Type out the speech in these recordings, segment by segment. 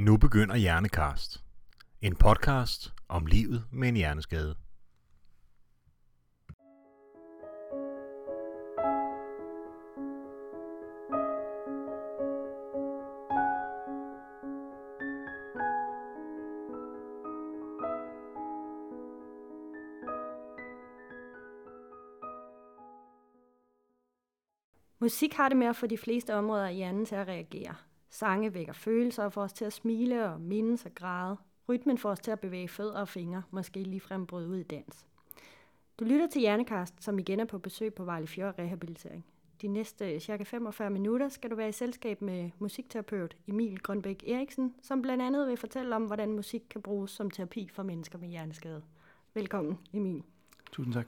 Nu begynder Hjernekast. En podcast om livet med en hjerneskade. Musik har det med at få de fleste områder i hjernen til at reagere. Sange vækker følelser og får os til at smile og mindes og græde. Rytmen får os til at bevæge fødder og fingre, måske ligefrem bryde ud i dans. Du lytter til Hjernekast, som igen er på besøg på Vejle Fjord Rehabilitering. De næste cirka 45 minutter skal du være i selskab med musikterapeut Emil Grønbæk Eriksen, som blandt andet vil fortælle om, hvordan musik kan bruges som terapi for mennesker med hjerneskade. Velkommen, Emil. Tusind tak.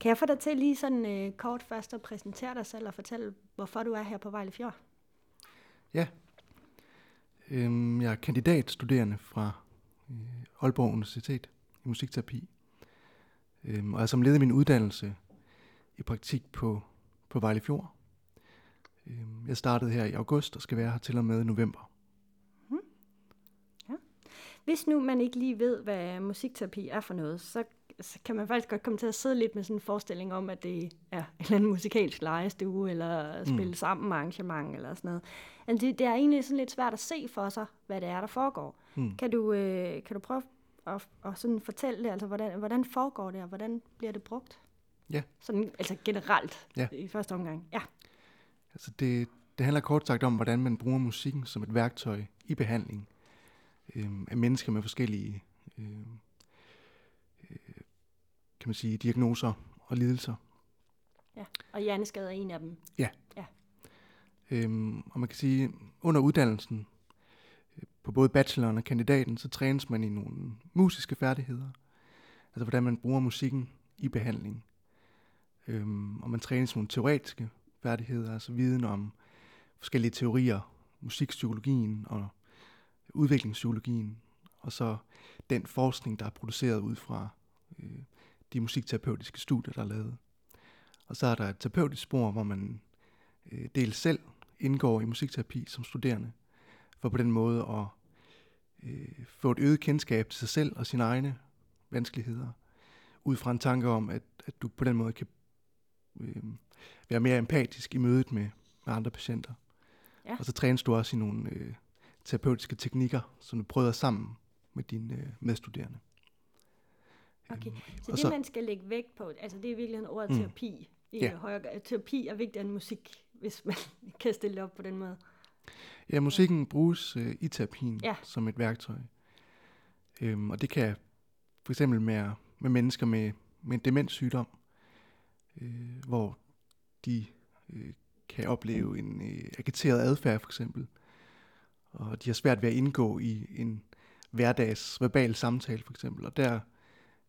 Kan jeg få dig til lige sådan øh, kort først at præsentere dig selv og fortælle, hvorfor du er her på Vejle Fjord? Ja. Øhm, jeg er kandidatstuderende fra øh, Aalborg Universitet i musikterapi. Øhm, og er som led i min uddannelse i praktik på, på Vejle Fjord. Øhm, jeg startede her i august og skal være her til og med november. Hmm. Hvis nu man ikke lige ved, hvad musikterapi er for noget, så, så kan man faktisk godt komme til at sidde lidt med sådan en forestilling om, at det er en eller anden musikalsk legestue, eller spille mm. sammen arrangement, eller sådan noget. Altså, det, det er egentlig sådan lidt svært at se for sig, hvad det er, der foregår. Mm. Kan, du, øh, kan du prøve at, at sådan fortælle det, altså hvordan, hvordan foregår det, og hvordan bliver det brugt? Ja. Sådan, altså generelt Ja. i første omgang. Ja. Altså det, det handler kort sagt om, hvordan man bruger musikken som et værktøj i behandling øhm, af mennesker med forskellige øh, kan man sige, diagnoser og lidelser. ja. Og hjerneskade er en af dem. Øhm, og man kan sige, under uddannelsen, øh, på både bacheloren og kandidaten, så trænes man i nogle musiske færdigheder. Altså hvordan man bruger musikken i behandling. Øhm, og man trænes i nogle teoretiske færdigheder, altså viden om forskellige teorier, musikpsykologien og udviklingspsykologien, og så den forskning, der er produceret ud fra øh, de musikterapeutiske studier, der er lavet. Og så er der et terapeutisk spor, hvor man øh, dels selv indgår i musikterapi som studerende, for på den måde at øh, få et øget kendskab til sig selv og sine egne vanskeligheder, ud fra en tanke om, at, at du på den måde kan øh, være mere empatisk i mødet med, med andre patienter. Ja. Og så trænes du også i nogle øh, terapeutiske teknikker, som du prøver sammen med dine øh, medstuderende. Okay. Øhm, Så det, så- man skal lægge vægt på, altså det er virkelig ordet Mm. terapi. I Ja. højere, terapi er vigtigere end musik, hvis man kan stille det op på den måde. Ja, musikken bruges øh, i terapien Ja. som et værktøj. Øhm, og det kan for eksempel med, med mennesker med, med en demenssygdom, øh, hvor de øh, kan opleve en øh, agiteret adfærd for eksempel, og de har svært ved at indgå i en hverdags verbal samtale for eksempel, og der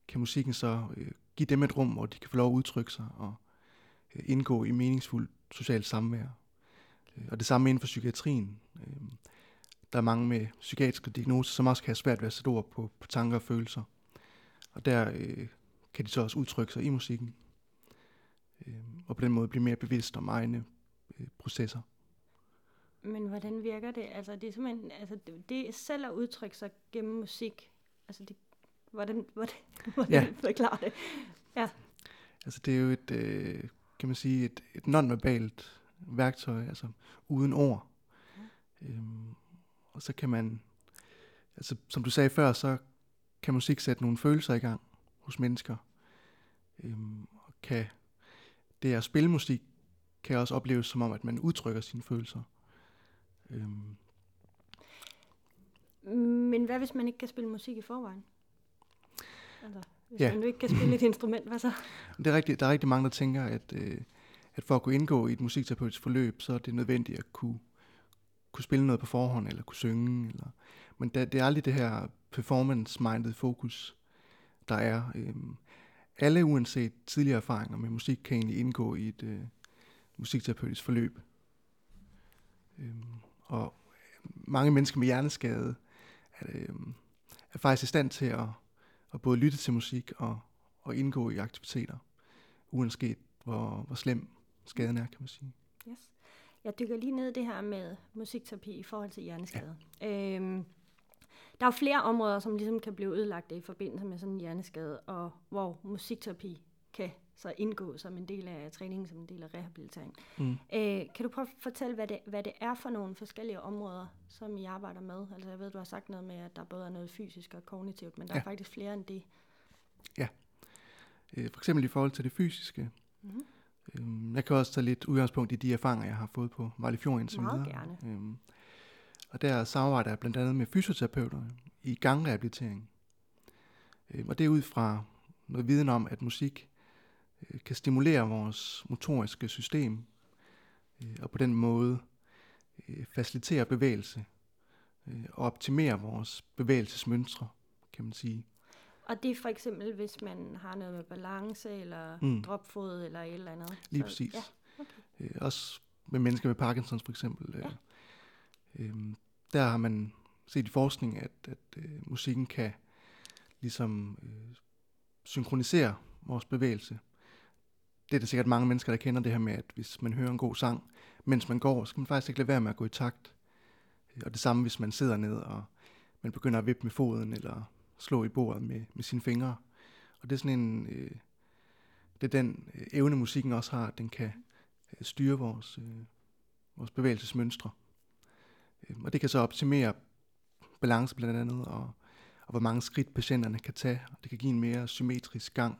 kan musikken så øh, give dem et rum, hvor de kan få lov at udtrykke sig og øh, indgå i meningsfuldt socialt samvær. Øh, og det samme inden for psykiatrien. Øh, Der er mange med psykiatriske diagnoser, som også kan have svært ved at sætte ord på, på tanker og følelser. Og der øh, kan de så også udtrykke sig i musikken. Øh, og på den måde blive mere bevidst om egne øh, processer. Men hvordan virker det? Altså det er simpelthen, altså det, det er selv at udtrykke sig gennem musik. Altså det, hvordan, hvordan, hvordan Ja. ja. forklare det? Altså det er jo et, øh, kan man sige, et, et nonverbalt værktøj, altså uden ord. Øhm, og så kan man, altså som du sagde før, så kan musik sætte nogle følelser i gang hos mennesker. Øhm, og kan det at spille musik, kan også opleves som om, at man udtrykker sine følelser. Øhm, Men hvad hvis man ikke kan spille musik i forvejen? Altså, hvis Ja. man ikke kan spille et instrument, hvad så? Det er rigtigt, der er rigtig mange, der tænker, at, øh, at for at kunne indgå i et musikterapeutisk forløb, så er det nødvendigt at kunne, kunne spille noget på forhånd, eller kunne synge. Eller, men det, det er aldrig det her performance-minded fokus, der er. Øh, alle uanset tidligere erfaringer med musik, kan egentlig indgå i et øh, musikterapeutisk forløb. Øh, og mange mennesker med hjerneskade er, øh, er faktisk i stand til at, at både lytte til musik og, og indgå i aktiviteter, uanset hvor, hvor slem skaden er, kan man sige. Yes. Jeg dykker lige ned i det her med musikterapi i forhold til hjerneskade. Ja. Øhm, der er jo flere områder, som ligesom kan blive ødelagt i forbindelse med sådan en hjerneskade, og hvor musikterapi kan så indgå som en del af træningen, som en del af rehabilitering. Mm. Øh, kan du prøve at fortælle, hvad det, hvad det er for nogle forskellige områder, som I arbejder med? Altså jeg ved, du har sagt noget med, at der både er noget fysisk og kognitivt, men der ja. er faktisk flere end det. Ja. Øh, for eksempel i forhold til det fysiske. Mm-hmm. Øhm, jeg kan også tage lidt udgangspunkt i de erfaringer, jeg har fået på Vejle Fjord indtil videre. gerne. Øhm, og der samarbejder jeg blandt andet med fysioterapeuter i gangrehabilitering. Øhm, og det er ud fra noget viden om, at musik kan stimulere vores motoriske system, øh, og på den måde øh, facilitere bevægelse øh, og optimere vores bevægelsesmønstre, kan man sige. Og det er for eksempel, hvis man har noget med balance, eller mm. dropfod, eller et eller andet. Lige så, præcis. Ja, okay. øh, også med mennesker med Parkinsons for eksempel. Ja. Øh, øh, der har man set i forskning, at, at øh, musikken kan ligesom øh, synkronisere vores bevægelse. Det er der sikkert mange mennesker, der kender det her med, at hvis man hører en god sang, mens man går, så kan man faktisk ikke lade være med at gå i takt. Og det samme, hvis man sidder ned, og man begynder at vippe med foden, eller slå i bordet med, med sine fingre. Og det er sådan en, øh, det er den øh, evne, musikken også har, at den kan øh, styre vores, øh, vores bevægelsesmønstre. Øh, og det kan så optimere balance blandt andet, og, og hvor mange skridt patienterne kan tage. Og det kan give en mere symmetrisk gang.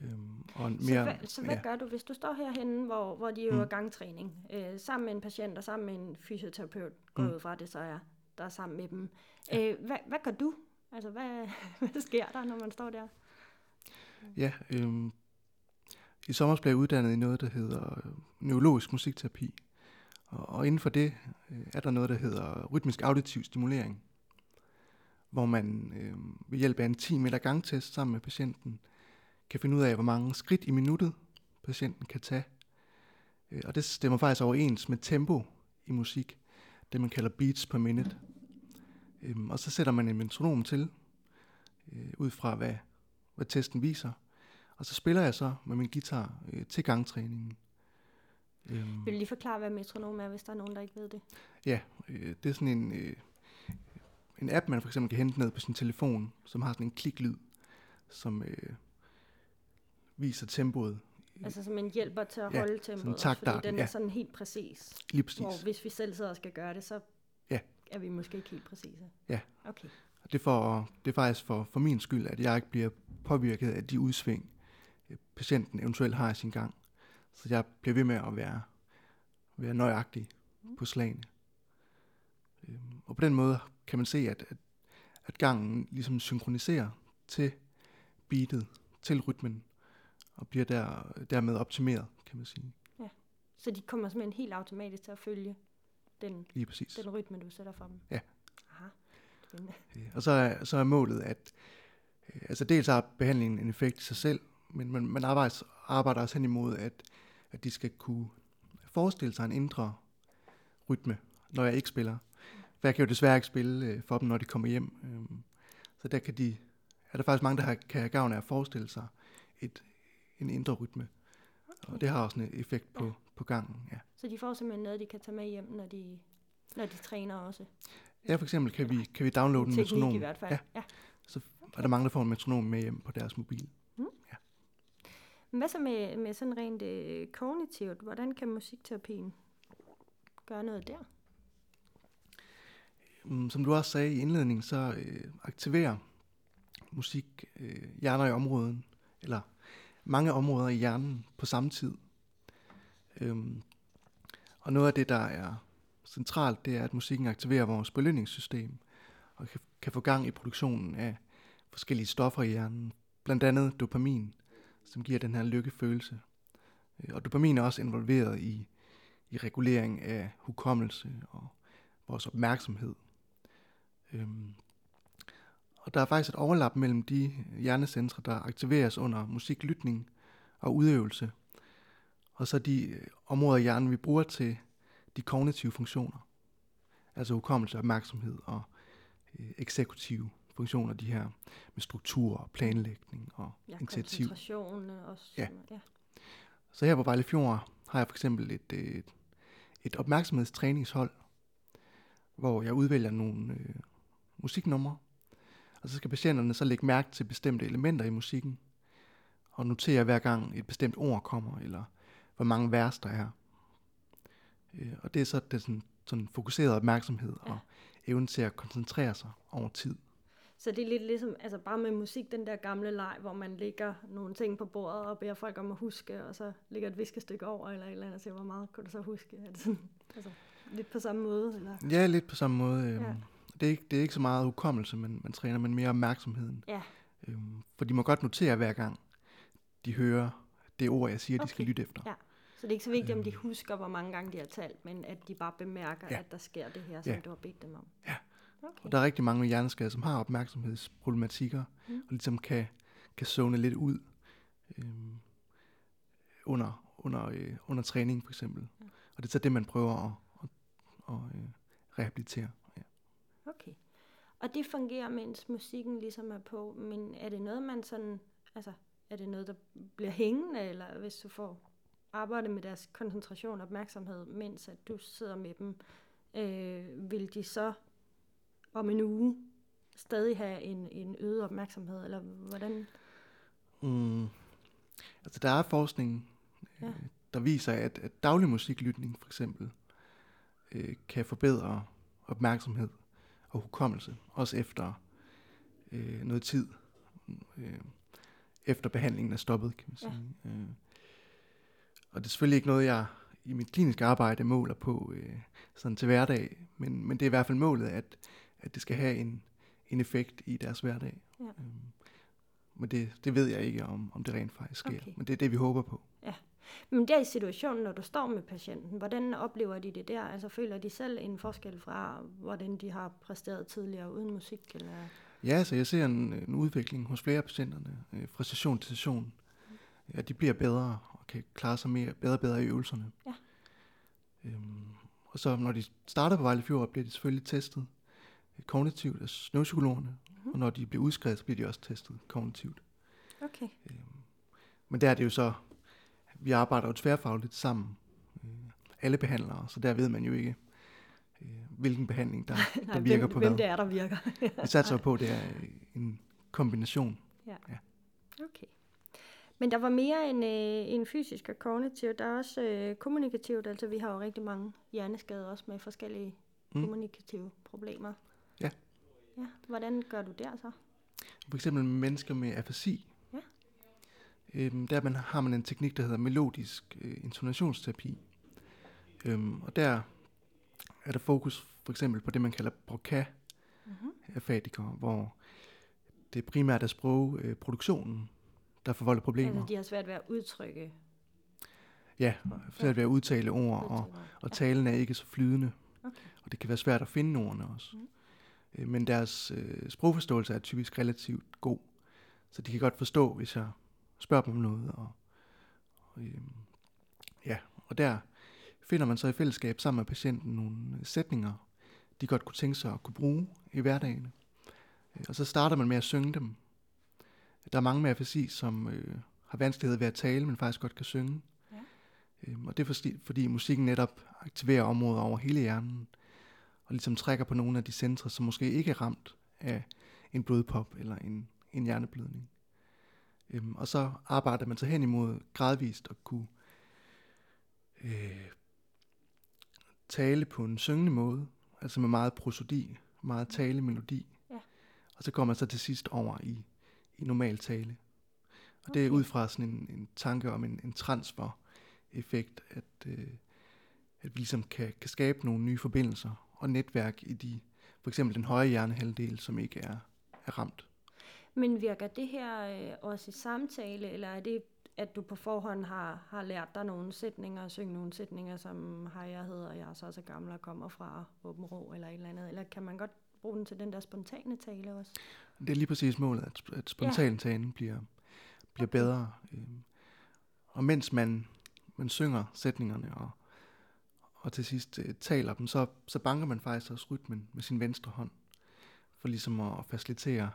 Øhm, og mere, så hvad, så hvad ja. gør du, hvis du står herhenne, hvor, hvor de øver mm. gangtræning, øh, sammen med en patient og sammen med en fysioterapeut, går mm. ud fra det så er, der er sammen med dem. Ja. Øh, hvad, hvad gør du? Altså, hvad, hvad sker der, når man står der? Ja, øhm, i sommer blev jeg uddannet i noget, der hedder øh, neurologisk musikterapi. Og, og inden for det øh, er der noget, der hedder rytmisk auditiv stimulering, hvor man øh, ved hjælp af en 10 meter gangtest sammen med patienten kan finde ud af, hvor mange skridt i minuttet patienten kan tage. Øh, og det stemmer faktisk overens med tempo i musik, det man kalder beats per minute. Øhm, og så sætter man en metronom til, øh, ud fra hvad, hvad testen viser. Og så spiller jeg så med min guitar øh, til gangtræningen. Øhm, Vil du lige forklare, hvad metronom er, hvis der er nogen, der ikke ved det? Ja, øh, det er sådan en, øh, en app, man for eksempel kan hente ned på sin telefon, som har sådan en kliklyd, som øh, viser tempoet. Altså som en hjælper til at ja, holde tempoet, også, fordi den ja. er sådan helt præcis. Lige præcis. Hvor hvis vi selv sidder og skal gøre det, så ja. er vi måske ikke helt præcise. Ja. Okay. Det, for, det er faktisk for, for min skyld, at jeg ikke bliver påvirket af de udsving, øh, patienten eventuelt har i sin gang. Så jeg bliver ved med at være, være nøjagtig mm. på slagene. Øhm, og på den måde kan man se, at, at, at gangen ligesom synkroniserer til beatet, til rytmen, og bliver der, dermed optimeret, kan man sige. Ja, så de kommer simpelthen helt automatisk til at følge den, Lige præcis. den rytme, du sætter for dem. Ja. Aha. Og så er, så er målet, at øh, altså dels har behandlingen en effekt i sig selv, men man, man arbejder, arbejder også hen imod, at, at de skal kunne forestille sig en indre rytme, når jeg ikke spiller. For jeg kan jo desværre ikke spille øh, for dem, når de kommer hjem. Øh, så der kan de, er der faktisk mange, der har, kan have gavn af at forestille sig et, en indre rytme. Okay. Og det har også en effekt på, ja. på gangen. Ja. Så de får simpelthen noget, de kan tage med hjem, når de, når de træner også? Ja, for eksempel kan vi, kan vi downloade en metronom. i hvert fald. Ja. ja. Så er der mange, der får en metronom med hjem på deres mobil. Mm. Ja. Hvad så med, med sådan rent øh, kognitivt? Hvordan kan musikterapien gøre noget der? Mm, som du også sagde i indledningen, så øh, aktiverer musik øh, hjerner i områden, eller mange områder i hjernen på samme tid. Øhm, og noget af det, der er centralt, det er, at musikken aktiverer vores belønningssystem og kan, kan få gang i produktionen af forskellige stoffer i hjernen, blandt andet dopamin, som giver den her lykkefølelse. Øh, og dopamin er også involveret i, i regulering af hukommelse og vores opmærksomhed. Øhm, og der er faktisk et overlap mellem de hjernecentre, der aktiveres under musiklytning og udøvelse, og så de øh, områder i hjernen, vi bruger til de kognitive funktioner. Altså hukommelse, opmærksomhed og øh, eksekutive funktioner, de her med struktur og planlægning og ja, initiativ. koncentration også. Ja. ja. Så her på Vejle Fjord har jeg for eksempel et, et, øh, et opmærksomhedstræningshold, hvor jeg udvælger nogle, øh, musiknumre, og så skal patienterne så lægge mærke til bestemte elementer i musikken, og notere hver gang et bestemt ord kommer, eller hvor mange vers der er. Øh, og det er så det sådan, sådan fokuseret opmærksomhed ja. og evnen til at koncentrere sig over tid. Så det er lidt ligesom, altså bare med musik, den der gamle leg, hvor man lægger nogle ting på bordet og beder folk om at huske, og så lægger et viskestykke over, eller et eller andet, og siger, hvor meget kunne du så huske? Er det sådan, altså, lidt på samme måde? Eller? Ja, lidt på samme måde. Øhm, ja. Det, er ikke, det er ikke så meget hukommelse, men man træner, men mere opmærksomheden. Ja. Øhm, for de må godt notere hver gang, de hører det ord, jeg siger, okay. de skal lytte efter. Ja. Så det er ikke så vigtigt, om de øhm. husker, hvor mange gange de har talt, men at de bare bemærker, ja. at der sker det her, som ja. du har bedt dem om. Ja. Okay. Og der er rigtig mange med hjerneskader, som har opmærksomhedsproblematikker, mm. og ligesom kan, kan zone lidt ud øhm, under, under, øh, under træning for eksempel. Ja. Og det er så det, man prøver at, at, at, øh, rehabilitere. Ja. Okay. Og det fungerer, mens musikken ligesom er på, men er det noget, man sådan, altså, er det noget, der bliver hængende, eller hvis du får arbejde med deres koncentration og opmærksomhed, mens at du sidder med dem, øh, vil de så om en uge stadig have en, en øget opmærksomhed, eller hvordan? Mm. Altså der er forskning, ja. øh, der viser, at, at daglig musiklytning for eksempel øh, kan forbedre opmærksomhed og hukommelse, også efter øh, noget tid, øh, efter behandlingen er stoppet, kan man sige. Ja. Øh, og det er selvfølgelig ikke noget, jeg i mit kliniske arbejde måler på øh, sådan til hverdag, men, men det er i hvert fald målet, at, at det skal have en, en effekt i deres hverdag. Ja. Øhm, men det, det ved jeg ikke, om, om det rent faktisk sker. Okay. Men det er det, vi håber på. Ja. Men der i situationen, når du står med patienten, hvordan oplever de det der? Altså føler de selv en forskel fra, hvordan de har præsteret tidligere uden musik? Eller? Ja, så jeg ser en, en udvikling hos flere patienterne, øh, fra session til session. Mm. At de bliver bedre og kan klare sig mere, bedre og bedre i øvelserne. Ja. Øhm, og så når de starter på Vejle Fjord, bliver de selvfølgelig testet kognitivt af neuropsykologerne, mm-hmm. og når de bliver udskrevet, så bliver de også testet kognitivt. Okay. Øhm, men der er det jo så, vi arbejder jo tværfagligt sammen, øh, alle behandlere, så der ved man jo ikke, øh, hvilken behandling, der, Nej, der virker hvem, på hvem hvad. det er, der virker. vi satser på, at det er en kombination. Ja. ja. Okay. Men der var mere end, øh, end fysisk og kognitivt. Der er også øh, kommunikativt. Altså vi har jo rigtig mange hjerneskader også med forskellige mm. kommunikative problemer. Ja. Ja, hvordan gør du der så? For eksempel mennesker med afasi. Øhm, der man, har man en teknik, der hedder melodisk øh, intonationsterapi. Øhm, og der er der fokus for eksempel på det, man kalder broca mm-hmm. afatikere, hvor det primært er sprogproduktionen, der forvolder problemer. Altså, de har svært ved at udtrykke. Ja, svært ved at udtale ord, og, og talen er ikke så flydende. Okay. Og det kan være svært at finde ordene også. Mm. Øh, men deres øh, sprogforståelse er typisk relativt god. Så de kan godt forstå, hvis jeg spørger dem om noget. Og, og, øh, ja, og der finder man så i fællesskab sammen med patienten nogle sætninger, de godt kunne tænke sig at kunne bruge i hverdagen. Øh, og så starter man med at synge dem. Der er mange med afasi, som øh, har vanskelighed ved at tale, men faktisk godt kan synge. Ja. Øhm, og det er fordi, fordi musikken netop aktiverer områder over hele hjernen, og ligesom trækker på nogle af de centre, som måske ikke er ramt af en blodpop eller en, en hjerneblødning. Øhm, og så arbejder man sig hen imod gradvist at kunne øh, tale på en syngende måde, altså med meget prosodi, meget talemelodi. Ja. Og så kommer man så til sidst over i, i normal tale. Og okay. det er ud fra sådan en, en tanke om en, en transfer-effekt, at, øh, at vi ligesom kan, kan skabe nogle nye forbindelser og netværk i de, for eksempel den høje hjernehalvdel, som ikke er, er ramt. Men virker det her øh, også i samtale, eller er det, at du på forhånd har, har lært dig nogle sætninger, og synge nogle sætninger, som har jeg hedder, jeg er så så gammel og kommer fra Åben Rå, eller et eller andet, eller kan man godt bruge den til den der spontane tale også? Det er lige præcis målet, at, at spontantalen ja. bliver, bliver okay. bedre. Øh, og mens man, man synger sætningerne og og til sidst øh, taler dem, så, så banker man faktisk også rytmen med sin venstre hånd, for ligesom at facilitere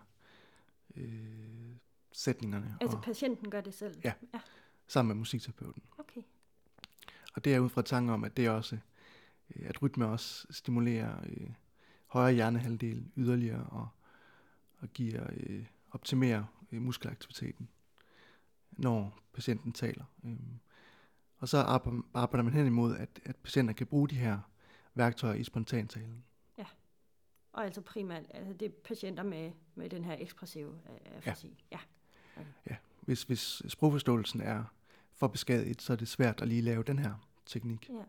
øh, sætningerne. Altså og, patienten gør det selv? Ja, ja, sammen med musikterapeuten. Okay. Og det er ud fra tanken om, at det også, øh, at rytme også stimulerer øh, højre hjernehalvdel yderligere og, og giver øh, optimerer øh, muskelaktiviteten, når patienten taler. Øhm, og så arbejder man hen imod, at, at patienter kan bruge de her værktøjer i spontantalen. Og altså primært altså det er patienter med, med den her ekspressive afasi. Ja. Ja. Okay. ja. Hvis, hvis sprogforståelsen er for beskadiget, så er det svært at lige lave den her teknik. Ja.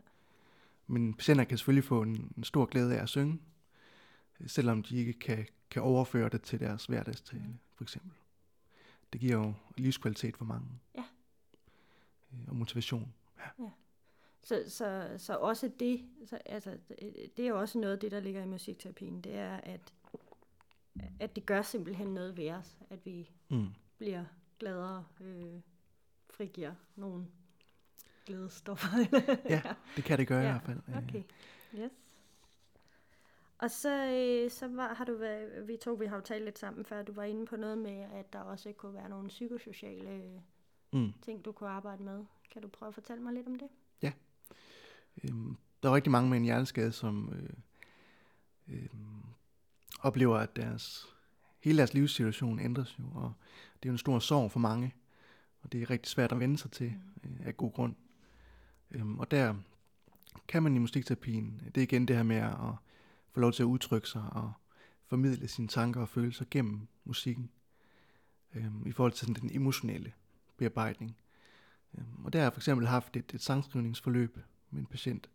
Men patienter kan selvfølgelig få en, en stor glæde af at synge, selvom de ikke kan, kan overføre det til deres hverdagstale, for eksempel. Det giver jo livskvalitet for mange. Ja. Øh, og motivation. Ja. ja. Så, så, så også det, så, altså, det er også noget af det, der ligger i musikterapien, det er, at, at det gør simpelthen noget ved os, at vi mm. bliver gladere, øh, frigiver nogle glædestoffer. ja, det kan det gøre ja. i hvert fald. Okay, yes. Og så, øh, så var, har du været, vi to vi har jo talt lidt sammen før, du var inde på noget med, at der også kunne være nogle psykosociale mm. ting, du kunne arbejde med. Kan du prøve at fortælle mig lidt om det? Øhm, der er rigtig mange med en hjerneskade, som øh, øh, oplever, at deres, hele deres livssituation ændres jo, og det er jo en stor sorg for mange, og det er rigtig svært at vende sig til øh, af god grund. Øhm, og der kan man i musikterapien, det er igen det her med at få lov til at udtrykke sig og formidle sine tanker og følelser gennem musikken, øhm, i forhold til sådan den emotionelle bearbejdning. Øhm, og der har jeg for eksempel haft et, et sangskrivningsforløb med en patient,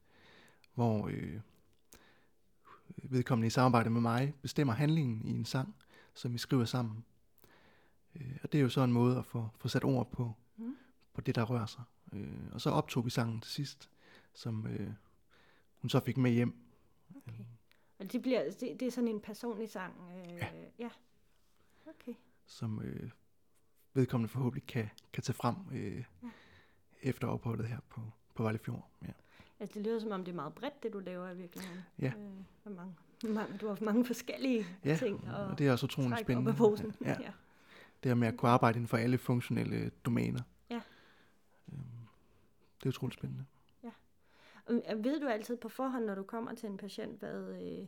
hvor øh, vedkommende i samarbejde med mig bestemmer handlingen i en sang, som vi skriver sammen. Øh, og det er jo så en måde at få, få sat ord på, mm. på det, der rører sig. Øh, og så optog vi sangen til sidst, som øh, hun så fik med hjem. Okay. Og det, bliver, det, det er sådan en personlig sang? Øh, ja. ja. Okay. Som øh, vedkommende forhåbentlig kan, kan tage frem øh, ja. efter opholdet her på, på Vejlefjord. Ja. Altså det lyder som om det er meget bredt, det du laver i virkeligheden. Ja. Øh, mange, mange, du har mange forskellige ja, ting. Og, og det er også utroligt spændende. posen. Ja. ja. Det her med at kunne arbejde inden for alle funktionelle domæner. Ja. Øhm, det er utroligt spændende. Ja. Og ved du altid på forhånd, når du kommer til en patient, hvad øh,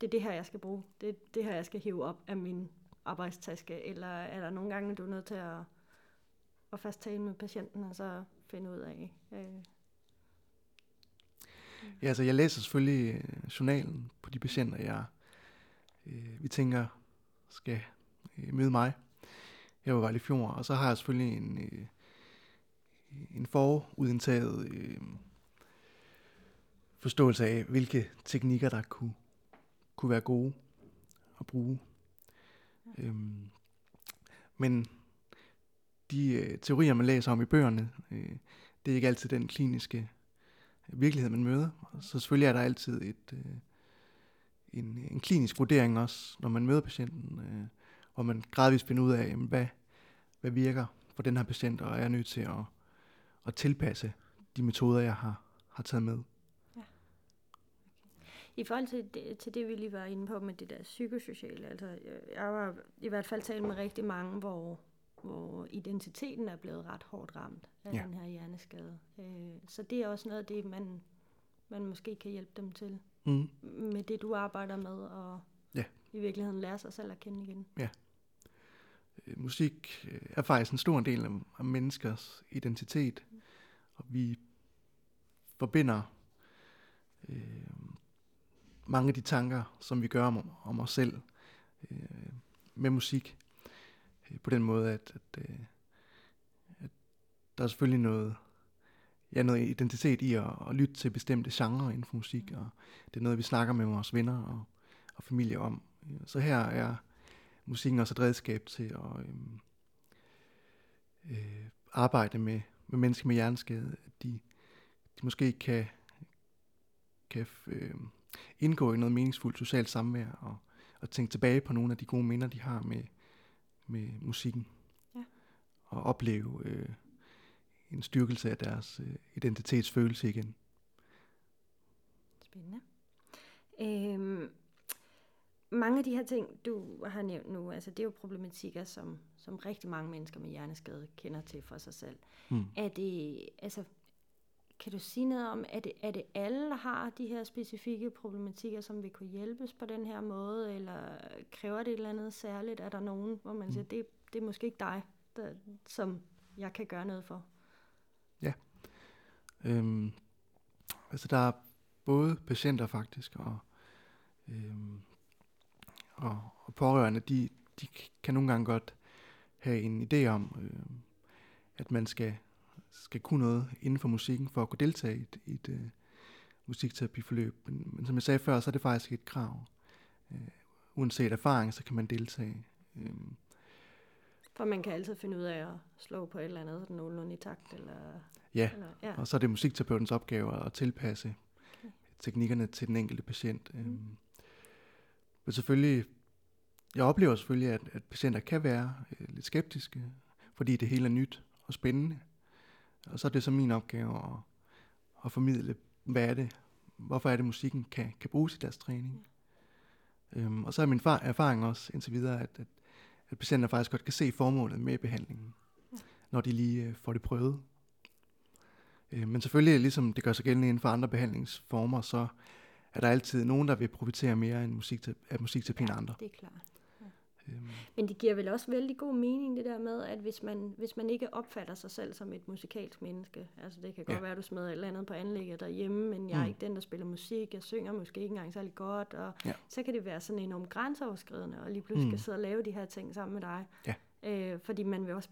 det er det her, jeg skal bruge. Det er det her, jeg skal hive op af min arbejdstaske. Eller er der nogle gange, du er nødt til at, at fast tale med patienten, og så finde ud af... Øh, Ja, altså jeg læser selvfølgelig øh, journalen på de patienter, jeg øh, vi tænker skal øh, møde mig. Jeg var i Fjord, og så har jeg selvfølgelig en, øh, en forudindtaget øh, forståelse af, hvilke teknikker, der kunne, kunne være gode at bruge. Ja. Øhm, men de øh, teorier, man læser om i bøgerne, øh, det er ikke altid den kliniske virkelighed, man møder. Så selvfølgelig er der altid et, øh, en, en klinisk vurdering også, når man møder patienten, øh, hvor man gradvist finder ud af, jamen, hvad, hvad virker for den her patient, og er nødt til at, at tilpasse de metoder, jeg har, har taget med. Ja. I forhold til det, til det, vi lige var inde på med det der psykosociale, altså jeg har i hvert fald talt med rigtig mange, hvor, hvor identiteten er blevet ret hårdt ramt af ja. den her hjerneskade. Øh, så det er også noget af det, man, man måske kan hjælpe dem til mm. med det, du arbejder med, og ja. i virkeligheden lære sig selv at kende igen. Ja. Øh, musik øh, er faktisk en stor del af, af menneskers identitet, mm. og vi forbinder øh, mange af de tanker, som vi gør om, om os selv øh, med musik. Øh, på den måde, at, at, øh, at der er selvfølgelig noget, ja, noget identitet i at, at lytte til bestemte genrer inden for musik, og det er noget, vi snakker med vores venner og, og familie om. Så her er musikken også et redskab til at øh, øh, arbejde med, med mennesker med hjerneskade, at de, de måske kan, kan øh, indgå i noget meningsfuldt socialt samvær og, og tænke tilbage på nogle af de gode minder, de har med, med musikken. Ja. Og opleve øh, en styrkelse af deres øh, identitetsfølelse igen. Spændende. Øhm, mange af de her ting, du har nævnt nu, altså det er jo problematikker, som, som rigtig mange mennesker med hjerneskade kender til for sig selv. Mm. Er det, altså, kan du sige noget om, er det, er det alle, der har de her specifikke problematikker, som vil kunne hjælpes på den her måde, eller kræver det et eller andet særligt? Er der nogen, hvor man siger, Mm. det, det er måske ikke dig, der, som jeg kan gøre noget for? Øhm, altså der er både patienter faktisk, og, øhm, og, og pårørende, de, de kan nogle gange godt have en idé om, øhm, at man skal, skal kunne noget inden for musikken, for at kunne deltage i et, i et øh, musikterapiforløb. Men, men som jeg sagde før, så er det faktisk et krav. Øh, uanset erfaring, så kan man deltage. Øhm, For man kan altid finde ud af at slå på et eller andet, sådan nogenlunde i takt, eller... ja, eller ja. Og så er det musikterapeutens opgave at tilpasse Okay. teknikkerne til den enkelte patient. Mm. Mm. Men selvfølgelig, jeg oplever selvfølgelig, at, at patienter kan være øh, lidt skeptiske, fordi det hele er nyt og spændende. Og så er det så min opgave at, at formidle, hvad er det, hvorfor er det, musikken kan, kan bruges i deres træning. Øhm, og så er min far, erfaring også indtil videre, at, at, at patienter faktisk godt kan se formålet med behandlingen, når de lige øh, får det prøvet. Øh, Men selvfølgelig, ligesom det gør sig gældende inden for andre behandlingsformer, så er der altid nogen, der vil profitere mere end musikterapi, af musikterapi end andre. det er klart. Øhm, Men det giver vel også vældig god mening, det der med, at hvis man, hvis man ikke opfatter sig selv som et musikalsk menneske, altså det kan godt Ja. være, at du smider et eller andet på anlægget derhjemme, men jeg er Mm. ikke den, der spiller musik, jeg synger måske ikke engang særlig godt, og Ja. så kan det være sådan enormt grænseoverskridende, og lige pludselig Mm. skal sidde og lave de her ting sammen med dig. Ja. Øh, fordi man vil også,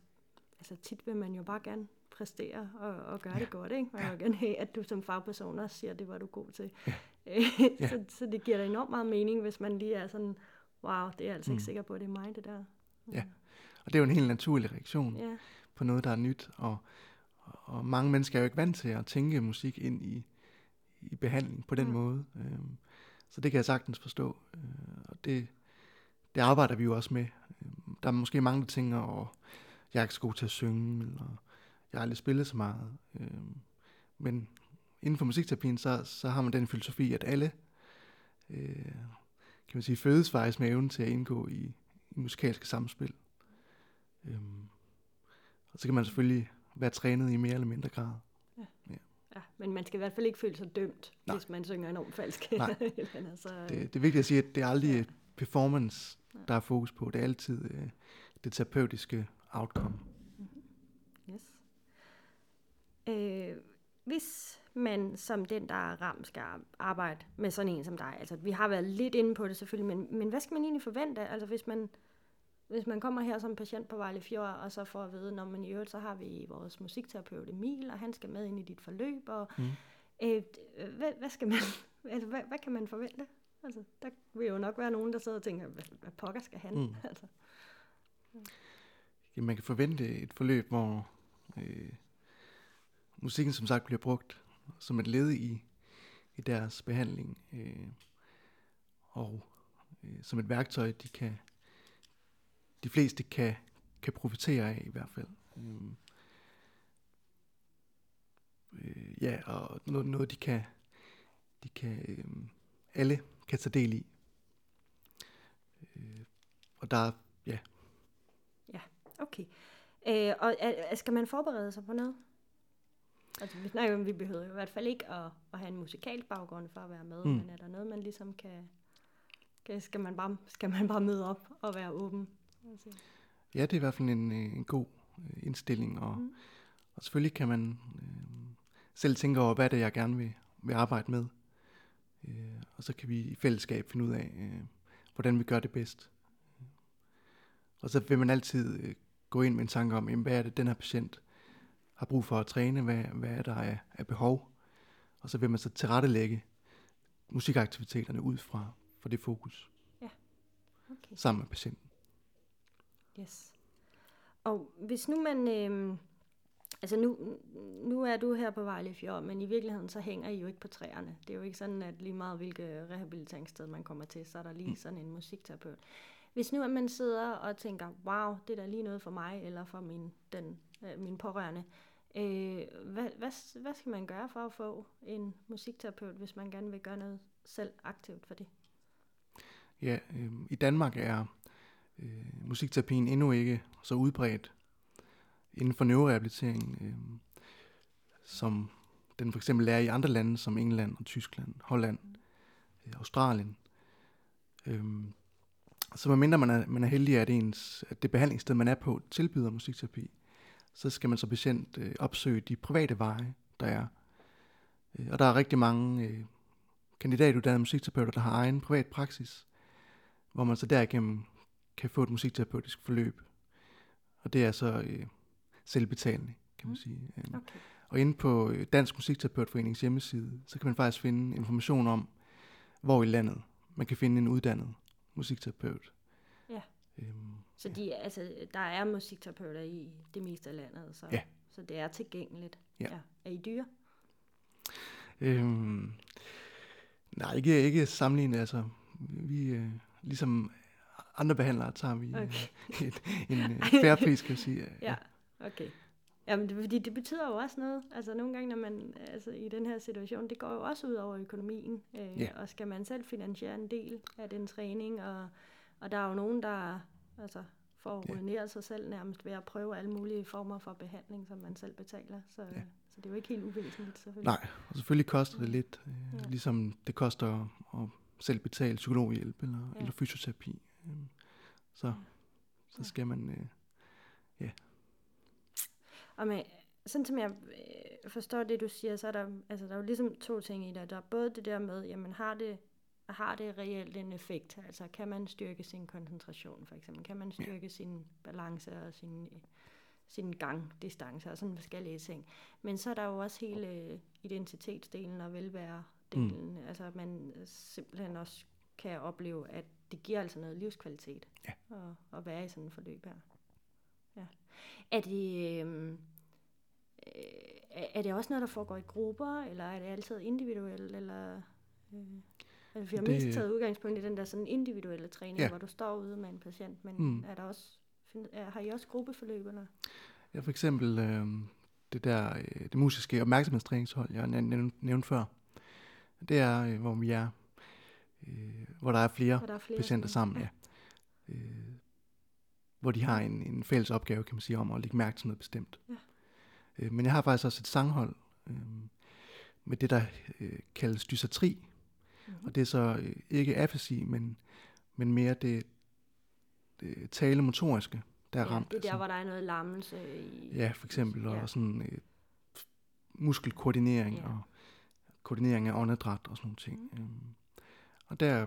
altså tit vil man jo bare gerne præstere og, og gøre ja. det godt, ikke? Man vil gerne have, at du som fagperson også siger, at det var du god til. Ja. Ja. så, så det giver da enormt meget mening, hvis man lige er sådan, wow, det er jeg altså mm. ikke sikker på, at det er mig, det der. Ja. Og det er jo en helt naturlig reaktion Ja, på noget, der er nyt. Og, og mange mennesker er jo ikke vant til at tænke musik ind i, i behandling på den Mm. måde. Øhm, så det kan jeg sagtens forstå. Øh, og det, det arbejder vi jo også med. Øhm, der er måske mange, der tænker, og jeg er ikke så god til at synge, eller jeg har aldrig spillet så meget. Øhm, men inden for musikterapien, så, så har man den filosofi, at alle øh, kan man sige, fødes faktisk med evnen til at indgå i, i musikalske samspil. Øhm, og så kan man selvfølgelig være trænet i mere eller mindre grad. ja, men man skal i hvert fald ikke føle sig dømt, Nej. hvis man synger enormt falsk. Nej. Eller andet, så, Det, det er vigtigt at sige, at det er aldrig Ja. performance, der er fokus på. Det er altid øh, det terapeutiske outcome. Yes. Øh, hvis man som den, der er ramt, skal arbejde med sådan en som dig, altså vi har været lidt inde på det selvfølgelig, men, men hvad skal man egentlig forvente? Altså hvis man, hvis man kommer her som patient på Vejle Fjord, og så får at vide, når man i øvrigt, så har vi vores musikterapeut Emil, og han skal med ind i dit forløb, og Mm. øh, hvad, hvad, skal man, altså, hvad, hvad kan man forvente? Altså, der vil jo nok være nogen, der sidder og tænker, hvad, hvad pokker skal han? Mm. Altså, Jamen, man kan forvente et forløb, hvor øh, musikken som sagt bliver brugt som et led i, i deres behandling, øh, og øh, som et værktøj, de kan de fleste kan, kan profitere af i hvert fald. Øhm, øh, ja, og noget, noget de kan, de kan øh, alle kan tage del i. Øh, og der ja. ja, Okay. Øh, og er- skal man forberede sig på noget? Altså, vi snakker om, vi behøver i hvert fald ikke at, at have en musikalsk baggrund for at være med, mm. Men er der noget, man ligesom kan, kan skal, man bare, skal man bare møde op og være åben? Altså, Ja, det er i hvert fald en, en god øh, indstilling, og, mm. og selvfølgelig kan man øh, selv tænke over, hvad det er, jeg gerne vil, vil arbejde med. Øh, og så kan vi i fællesskab finde ud af, øh, hvordan vi gør det bedst. Og så vil man altid øh, gå ind med en tanke om, jamen, hvad er det, den her patient har brug for at træne, hvad, hvad er der af, af behov. Og så vil man så tilrettelægge musikaktiviteterne ud fra, fra det fokus, okay. sammen med patienten. Yes. Og hvis nu man... Øh, altså nu, nu er du her på Vejle Fjord, men i virkeligheden så hænger I jo ikke på træerne. Det er jo ikke sådan, at lige meget hvilket rehabiliteringssted man kommer til, så er der lige Mm. sådan en musikterapeut. Hvis nu at man sidder og tænker, wow, det er da lige noget for mig, eller for min, den, øh, min pårørende, øh, hvad, hvad, hvad skal man gøre for at få en musikterapeut, hvis man gerne vil gøre noget selv aktivt for det? Ja, øh, i Danmark er øh, musikterapien endnu ikke så udbredt inden for neurorehabilitering, øh, som den for eksempel er i andre lande som England og Tyskland, Holland, øh, Australien. Øhm, så medmindre man er, man er heldig, at, ens, at det behandlingssted, man er på, tilbyder musikterapi, så skal man så patient øh, opsøge de private veje, der er. Øh, og der er rigtig mange øh, kandidatuddannede musikterapeuter, der har egen privat praksis, hvor man så derigennem kan få et musikterapeutisk forløb. Og det er så øh, selvbetalende, kan man Mm. sige. Øhm, Okay. Og inde på øh, Dansk Musikterapeutforenings hjemmeside, så kan man faktisk finde information om, hvor i landet man kan finde en uddannet musikterapeut. Ja. Øhm, Så de, altså, der er musikterapeuter i det meste af landet, så, Ja. så det er tilgængeligt. Ja. Er I dyre? øhm, nej, ikke, ikke sammenlignet. Altså, vi, øh, ligesom andre behandlere, tager vi Okay. okay. et, en øh, færre pris, kan jeg sige. Ja, okay. Jamen, det, fordi det betyder jo også noget. Altså nogle gange, når man altså, i den her situation, det går jo også ud over økonomien. Øh, Ja. Og skal man selv finansiere en del af den træning, og, og der er jo nogen, der altså, får Ja. ruineret sig selv nærmest ved at prøve alle mulige former for behandling, som man selv betaler. Så, Ja. så det er jo ikke helt uvæsentligt, selvfølgelig. Nej, og selvfølgelig koster det lidt, øh, Ja. ligesom det koster at selv betale psykologhjælp eller, Ja. ja. eller fysioterapi. Øhm, så, så Ja. skal man... Øh, Og med, sådan som jeg øh, forstår det, du siger, så er der, altså, der er jo ligesom to ting i det. Der er både det der med, jamen har det, har det reelt en effekt? Altså kan man styrke sin koncentration for eksempel? Kan man styrke sin balance og sin, sin gangdistance og sådan forskellige ting? Men så er der jo også hele øh, identitetsdelen og velvære-delen. Mm. Altså at man simpelthen også kan opleve, at det giver altså noget livskvalitet Ja. at, at være i sådan et forløb her. Ja. Er det, øh, er er det også noget, der foregår i grupper, eller er det altid individuelt, eller... Øh, altså, vi har Det- mest taget udgangspunkt i den der sådan individuelle træning, Ja. hvor du står ude med en patient, men Mm. er der også, find, er, har I også gruppeforløb, eller? ja, for eksempel øh, det der øh, det musiske opmærksomhedstræningshold, jeg næv- nævnte, nævnte før. Det er, øh, hvor vi er, øh, hvor der er flere Hvor der er flere patienter sammen, ja. Øh, hvor de har en, en fælles opgave, kan man sige, om at lægge mærke til noget bestemt. Ja. Øh, men jeg har faktisk også et sanghold øh, med det, der øh, kaldes dysatri. Mhm. Og det er så øh, ikke afasi, men, men mere det, det talemotoriske, der er ja, ramt. det er der, Altså, hvor der er noget lammelse i... Ja, for eksempel, og Ja. sådan øh, muskelkoordinering Ja. og koordinering af åndedræt og sådan nogle ting. Mhm. Øhm, og der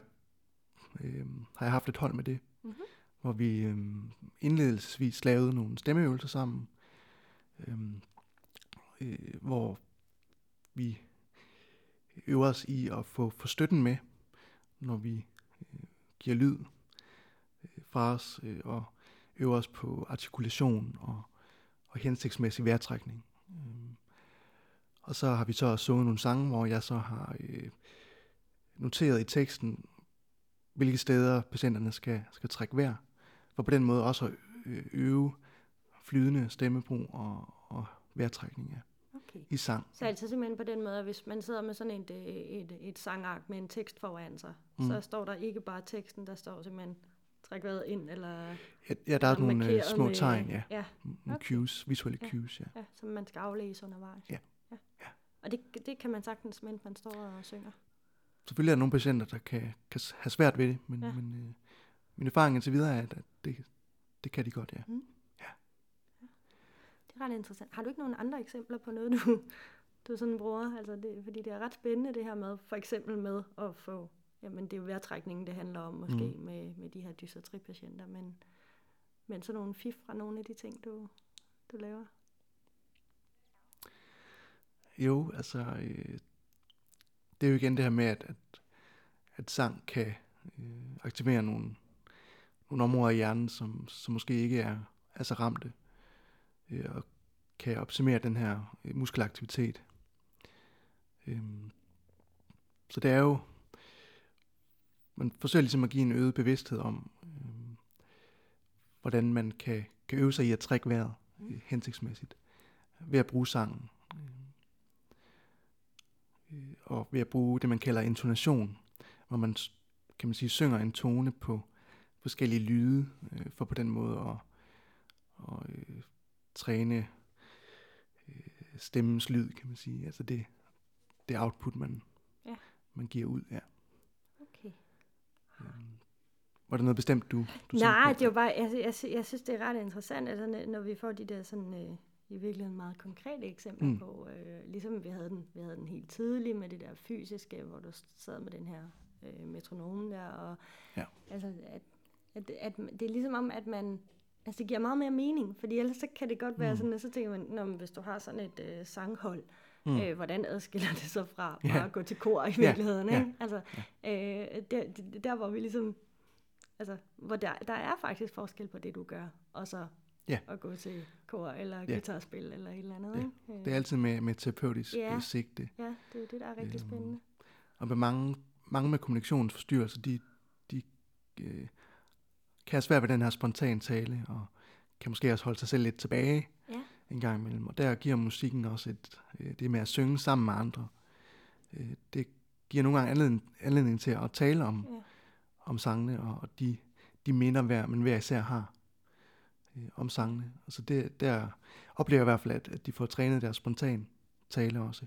øhm, har jeg haft et hold med det, Mhm. hvor vi øhm, indledelsesvis lavede nogle stemmeøvelser sammen, øhm, øh, hvor vi øver os i at få, få støtten med, når vi øh, giver lyd øh, fra os, øh, og øver os på artikulation og, og hensigtsmæssig vejrtrækning. Øh, og så har vi så også sunget nogle sange, hvor jeg så har øh, noteret i teksten, hvilke steder patienterne skal, skal trække vejr, for på den måde også at øh, øve flydende stemmebrug og, og vejrtrækning ja, Okay. i sang. Så altså simpelthen på den måde, at hvis man sidder med sådan et, øh, et, et sangark med en tekst foran sig, Mm. mm. så står der ikke bare teksten, der står simpelthen træk vejret ind, eller Ja, ja der er nogle øh, små med- tegn, ja. ja, Nogle Okay. cues, visuelle Ja. cues, ja. ja, som man skal aflæse undervejs. Ja. ja. Ja. Og det, det kan man sagtens, mens man står og synger. Selvfølgelig er der nogle patienter, der kan, kan have svært ved det, men, ja. Men øh, min erfaring indtil videre er, at, at det, det kan de godt, ja. Det er ret interessant. Har du ikke nogen andre eksempler på noget, du, du sådan bruger? Altså det, fordi det er ret spændende det her med, for eksempel med at få, jamen det er jo vejrtrækningen, det handler om måske Mm. med, med de her dysertripatienter, men, men sådan nogle fif fra nogle af de ting, du, du laver. Jo, altså, øh, det er jo igen det her med, at, at, at sang kan øh, aktivere nogle, nogle områder i hjernen, som, som måske ikke er, er så ramte, øh, og kan optimere den her øh, muskelaktivitet. Øh, så det er jo, man forsøger ligesom at give en øget bevidsthed om, øh, hvordan man kan, kan øve sig i at trække vejret øh, hensigtsmæssigt ved at bruge sangen. Øh, øh og ved at bruge det, man kalder intonation, hvor man, kan man sige, synger en tone på forskellige lyde, øh, for på den måde at, og, øh, træne øh, stemmens lyd, kan man sige. Altså det, det output, man, Ja. man giver ud. Ja. Okay. Var der noget bestemt, du, du Nej, det var bare, jeg, jeg, jeg synes, det er ret interessant, altså, når- vi får de der sådan, øh, i virkeligheden meget konkrete eksempler Mm. på, øh, ligesom vi havde, den, vi havde den helt tidligt med det der fysiske, hvor du sad med den her øh, metronom der, og Ja. altså, at, at, at, det er ligesom om, at man, altså det giver meget mere mening, fordi ellers så kan det godt være Mm. sådan, at så tænker man, Nå, men hvis du har sådan et øh, sanghold, Mm. øh, hvordan adskiller det sig fra bare at gå til kor i virkeligheden, ja, ikke? Altså, øh, der, der, hvor vi ligesom Altså, hvor der, der er faktisk forskel på det, du gør, og så Ja. at gå til kor eller Ja. guitarspil eller et eller andet. Ja. Ikke? Det er altid med, med terapeutisk Ja. ja. sigte. Ja, det er det, der er rigtig Øhm, spændende. Og med mange, mange med kommunikationsforstyrrelser, de, de øh, kan have svært ved den her spontan tale, og kan måske også holde sig selv lidt tilbage Ja. en gang imellem. Og der giver musikken også et, øh, det med at synge sammen med andre. Øh, det giver nogle gange anledning, anledning til at tale om, Ja. om sangene, og, og de, de minder, hver, man hver især har øh, om sangene. Altså det, der oplever jeg i hvert fald, at, at de får trænet deres spontan tale også,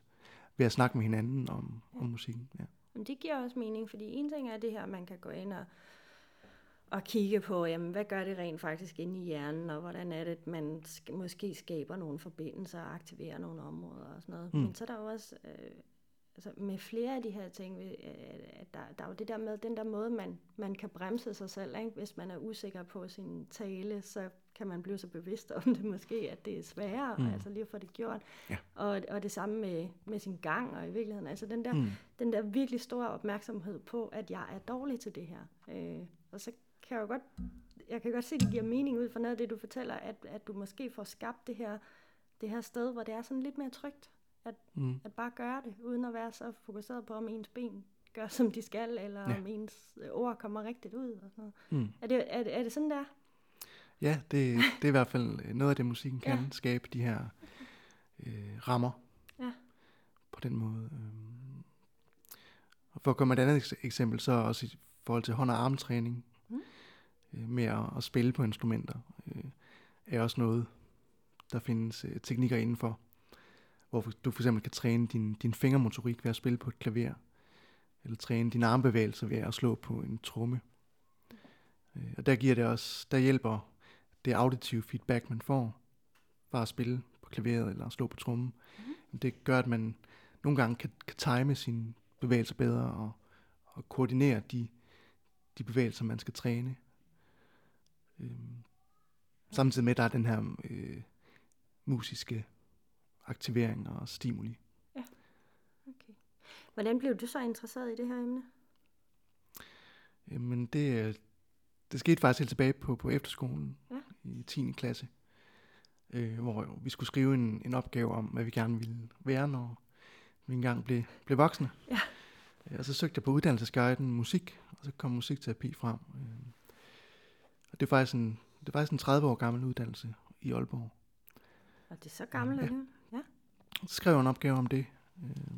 ved at snakke med hinanden om, om musikken. Ja. Men det giver også mening, fordi en ting er det her, man kan gå ind og, og kigge på, jamen, hvad gør det rent faktisk inde i hjernen, og hvordan er det, at man sk- måske skaber nogle forbindelser og aktiverer nogle områder og sådan noget. Mm. Men så er der jo også, øh, altså med flere af de her ting, øh, at der, der er jo det der med, den der måde, man, man kan bremse sig selv, ikke? hvis man er usikker på sin tale, så kan man blive så bevidst om det måske, at det er sværere, mm. altså lige at få det gjort. Ja. Og, og det samme med, med sin gang, og i virkeligheden, altså den der, Mm. den der virkelig store opmærksomhed på, at jeg er dårlig til det her. Øh, og så kan jeg jo godt, jeg kan godt se, at det giver mening ud for noget af det, du fortæller, at, at du måske får skabt det her, det her sted, hvor det er sådan lidt mere trygt, Mm. at bare gøre det, uden at være så fokuseret på, om ens ben gør, som de skal, eller Ja. om ens øh, ord kommer rigtigt ud. Og sådan noget. Mm. Er, det, er, er det sådan der? Ja, det, det er i hvert fald noget af det, musikken kan Ja. skabe, de her øh, rammer Ja. på den måde. øhm. Og for at komme med et andet eks- eksempel, så også i forhold til hånd- og armtræning, øh, med at, at spille på instrumenter, øh, er også noget, der findes øh, teknikker indenfor, hvor du for eksempel kan træne din, din fingermotorik ved at spille på et klaver, eller træne dine armbevægelser ved at slå på en tromme. Øh, og der giver det også, der hjælper det auditive feedback, man får, bare at spille på klaveret eller slå på trommen, mm. det gør, at man nogle gange kan, kan time sine bevægelser bedre og, og koordinere de, de bevægelser, man skal træne. Øhm, samtidig med, at der er den her øh, musiske aktivering og stimuli. Okay. Hvordan blev du så interesseret i det her emne? Jamen det, øh, det skete faktisk helt tilbage på, på efterskolen Ja. i 10. klasse, øh, hvor vi skulle skrive en, en opgave om, hvad vi gerne ville være, når vi engang blev, blev voksne. Ja. Øh, Og så søgte jeg på uddannelsesguiden musik, og så kom musikterapi frem. Øh, det er faktisk en, det er faktisk en 30 år gammel uddannelse i Aalborg. Og det er så gammelt Ja. alligevel. Ja. Så skrev jeg en opgave om det. Øh,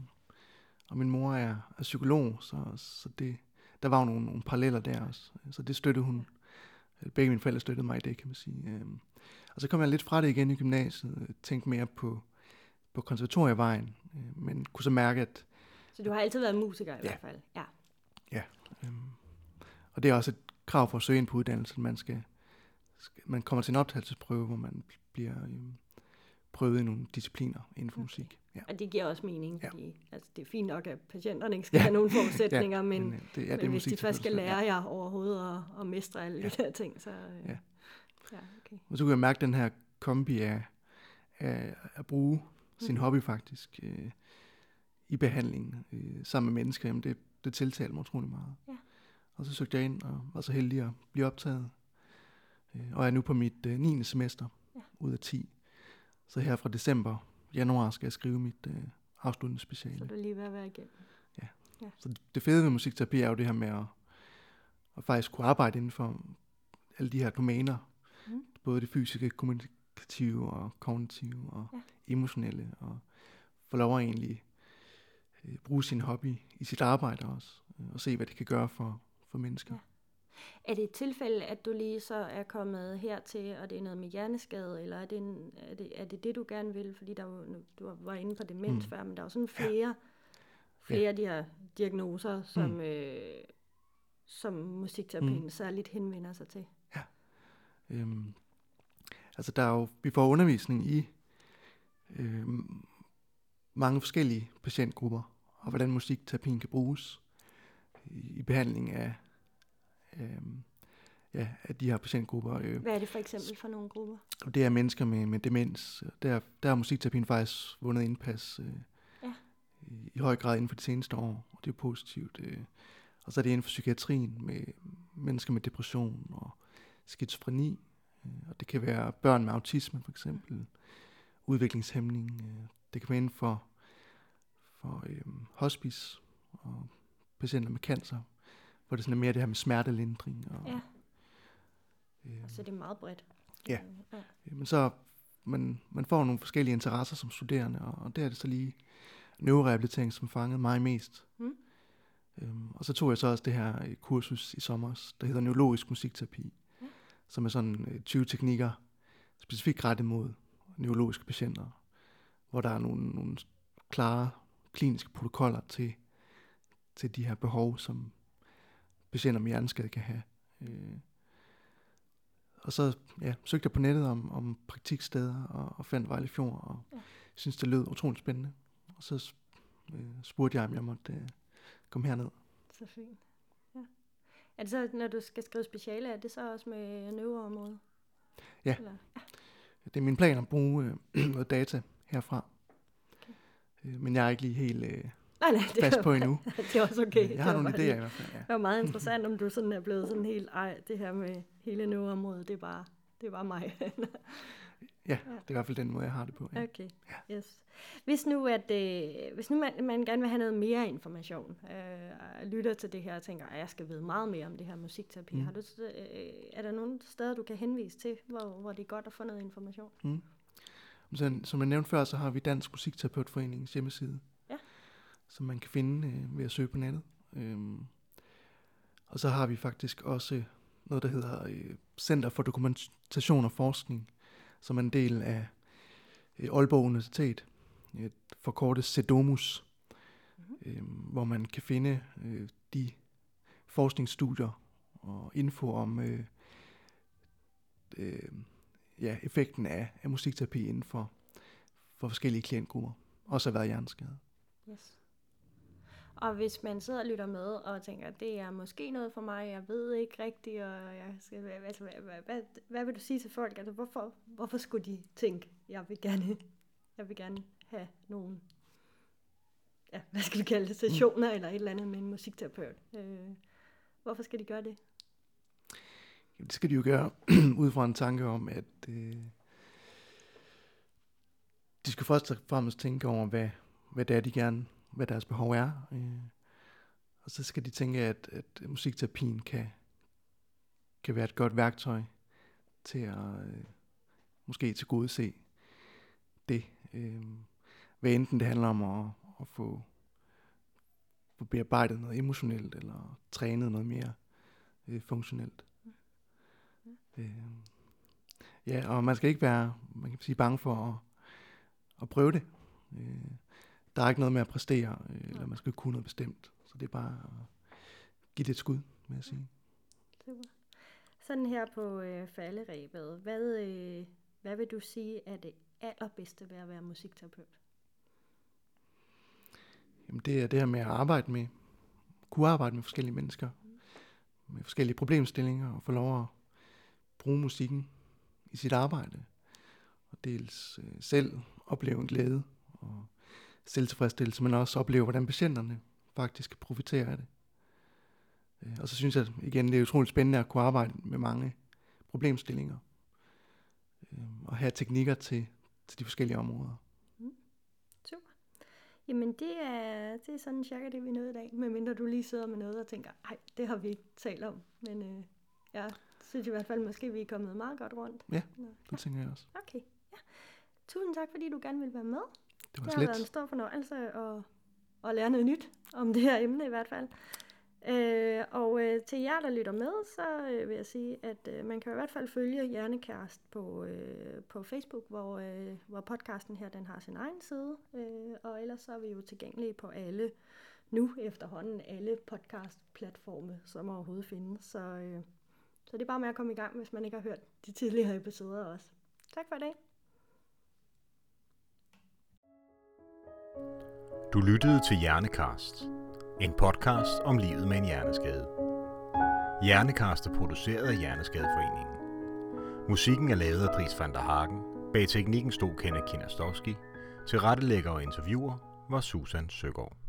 og min mor er, er psykolog, så, så det, der var jo nogle, nogle paralleller der også. Så det støttede hun. Begge mine forældre støttede mig i det, kan man sige. Øh, og så kom jeg lidt fra det igen i gymnasiet. øh, Tænkte mere på, på konservatorievejen. Øh, men kunne så mærke, at Så du har altid været musiker i Ja. hvert fald. Ja. Øhm, og det er også et krav for at søge ind på uddannelsen. Man, skal, skal, man kommer til en optagelsesprøve, hvor man bliver øhm, prøvet i nogle discipliner inden for Okay. musik. Ja. Og det giver også mening, Ja. fordi altså, det er fint nok, at patienterne ikke skal Ja. have nogen forudsætninger, men, øh, det, ja, men hvis de først skal lære jer overhovedet at, at mestre alle Ja. de der ting, så... Øh, Ja. ja okay. Og så kunne jeg mærke den her kombi af, af at bruge sin Mhm. hobby faktisk øh, i behandling øh, sammen med mennesker. Jamen det, det tiltalte mig utrolig meget. Ja. Og så søgte jeg ind og var så heldig at blive optaget. Øh, og er nu på mit øh, 9. semester Ja. ud af 10. Så her fra december, januar skal jeg skrive mit øh, afsluttende Så speciale. du er lige ved at være igennem. Så det fede ved musikterapi er jo det her med at, at faktisk kunne arbejde inden for alle de her domæner. Mm. Både det fysiske, kommunikative og kognitive og Ja. emotionelle. Og få lov at egentlig øh, bruge sin hobby i sit arbejde også. øh, Og se, hvad det kan gøre for, for mennesker. Ja. Er det et tilfælde, at du lige så er kommet hertil, og det er noget med hjerneskade, eller er det, en, er det, er det det, du gerne vil? Fordi der du var inde på demens Mm. før, men der er jo sådan flere flere af de her diagnoser, som, mm. øh, som musikterapien Mm. særligt henvender sig til. Øhm, altså der er jo, vi får undervisning i øhm, mange forskellige patientgrupper, og hvordan musikterapien kan bruges i, behandling af, øhm, ja, af de her patientgrupper. Øh, Hvad er det for eksempel for nogle grupper? det er mennesker med, med demens. Der, der har musikterapien faktisk vundet indpas øh, Ja. i, i høj grad inden for de seneste år, og det er positivt. Øh. Og så er det inden for psykiatrien med mennesker med depression og skizofreni, øh, og det kan være børn med autisme for eksempel, udviklingshæmning. Øh. Det kan være inden for, for øh, hospice og patienter med cancer, hvor det sådan er mere det her med smertelindring. Og, Ja. øh, Så det er meget bredt. Ja. Øh, ja. Øh, Men så man, man får nogle forskellige interesser som studerende, og, og der er det så lige neurorehabilitering, som fangede mig mest. Mm. Øhm, og så tog jeg så også det her øh, kursus i sommer, der hedder neurologisk musikterapi, Ja. som er sådan øh, 20 teknikker specifikt rettet mod neurologiske patienter, hvor der er nogle, nogle klare kliniske protokoller til, til de her behov, som patienter med hjerneskade kan have. Øh, og så ja, søgte jeg på nettet om, om praktiksteder og, og fandt Vejle Fjord, og Ja. ja. synes det lød utroligt spændende. Og så øh, spurgte jeg, om jeg måtte øh, komme herned. Så fint. Ja. Er det så, når du skal skrive speciale, er det så også med neuroområdet? Ja. Eller? Det er min plan at bruge øh, noget data herfra. Okay. Øh, men jeg er ikke lige helt øh, Nej, nej, det var, på endnu. det er også okay. jeg har nogle idéer i hvert fald. Ja. Det var meget interessant, om du sådan er blevet sådan helt, ej, det her med hele neuroområdet, det er bare, det er bare mig. ja, det er i hvert fald den måde, jeg har det på. Ja. Okay, yes. Hvis nu, at, øh, hvis nu man, man gerne vil have noget mere information, øh, lytter til det her og tænker, at jeg skal vide meget mere om det her musikterapi, mm. Har du, øh, er der nogle steder, du kan henvise til, hvor, hvor det er godt at få noget information? Mm. Så, som jeg nævnte før, så har vi Dansk Musikterapeutforeningens hjemmeside, Ja. Som man kan finde øh, ved at søge på nettet. Øhm, og så har vi faktisk også noget, der hedder øh, Center for Dokumentation og Forskning, som er en del af øh, Aalborg Universitet, et forkortet CEDOMUS, Mhm. øh, hvor man kan finde øh, de forskningsstudier og info om øh, øh, ja, effekten af, af musikterapi inden for, for forskellige klientgrupper. Også at være hjerneskade. Yes. Og hvis man sidder og lytter med og tænker, det er måske noget for mig, jeg ved ikke rigtigt, og jeg skal, altså, hvad, hvad, hvad, hvad vil du sige til folk? Altså, hvorfor, hvorfor skulle de tænke, jeg vil gerne, jeg vil gerne have nogle, ja, hvad skal vi kalde det, sessioner mm. eller et eller andet med en musikterapeut? Øh, hvorfor skal de gøre det? Jamen, det skal de jo gøre ud fra en tanke om, at øh, de skal først og fremmest tænke over, hvad, hvad det er, de gerne, hvad deres behov er. Øh, og så skal de tænke, at, at musikterapien kan, kan være et godt værktøj til at øh, måske til gode se det. Øh, hvad enten det handler om at, at få, få bearbejdet noget emotionelt, eller trænet noget mere øh, funktionelt. Øh, ja, og man skal ikke være, man kan sige, bange for at, at prøve det. Øh, der er ikke noget med at præstere, øh, eller man skal kunne noget bestemt. Så det er bare at give det et skud, vil jeg sige. Super. Sådan her på øh, falderæbet, hvad, øh, hvad vil du sige er det allerbedste ved at være musikterapeut? Jamen det er det her med at arbejde med, kunne arbejde med forskellige mennesker, med forskellige problemstillinger, og få lov at bruge musikken i sit arbejde. Og dels øh, selv opleve en glæde og selvtilfredsstillelse, men også opleve, hvordan patienterne faktisk kan profitere af det. Øh, Og så synes jeg igen, det er utroligt spændende at kunne arbejde med mange problemstillinger. Øh, Og have teknikker til, til de forskellige områder. Super. Jamen det er, det er sådan cirka det, vi nåede i dag. Medmindre du lige sidder med noget og tænker, ej, det har vi ikke talt om. Men øh, jeg synes i hvert fald, måske vi er kommet meget godt rundt. Ja. Nå, Det tænker jeg også. Okay, ja. Tusind tak, fordi du gerne ville være med. Det var Det har været en lidt. stor fornøjelse at, at lære noget nyt om det her emne i hvert fald. Øh, og øh, til jer, der lytter med, så øh, vil jeg sige, at øh, man kan i hvert fald følge Hjernekærest på, øh, på Facebook, hvor, øh, hvor podcasten her den har sin egen side. Øh, og ellers så er vi jo tilgængelige på alle nu efterhånden alle podcast-platforme, som overhovedet findes. Så, øh, så det er bare med at komme i gang, hvis man ikke har hørt de tidligere episoder også. Tak for i dag. Du lyttede til Hjernekast, en podcast om livet med en hjerneskade. Hjernekast er produceret af Hjerneskadeforeningen. Musikken er lavet af Dries van der Hagen. Bag teknikken stod Kenneth Kinastowski. Til rettelægger og interviewer var Susan Søgaard.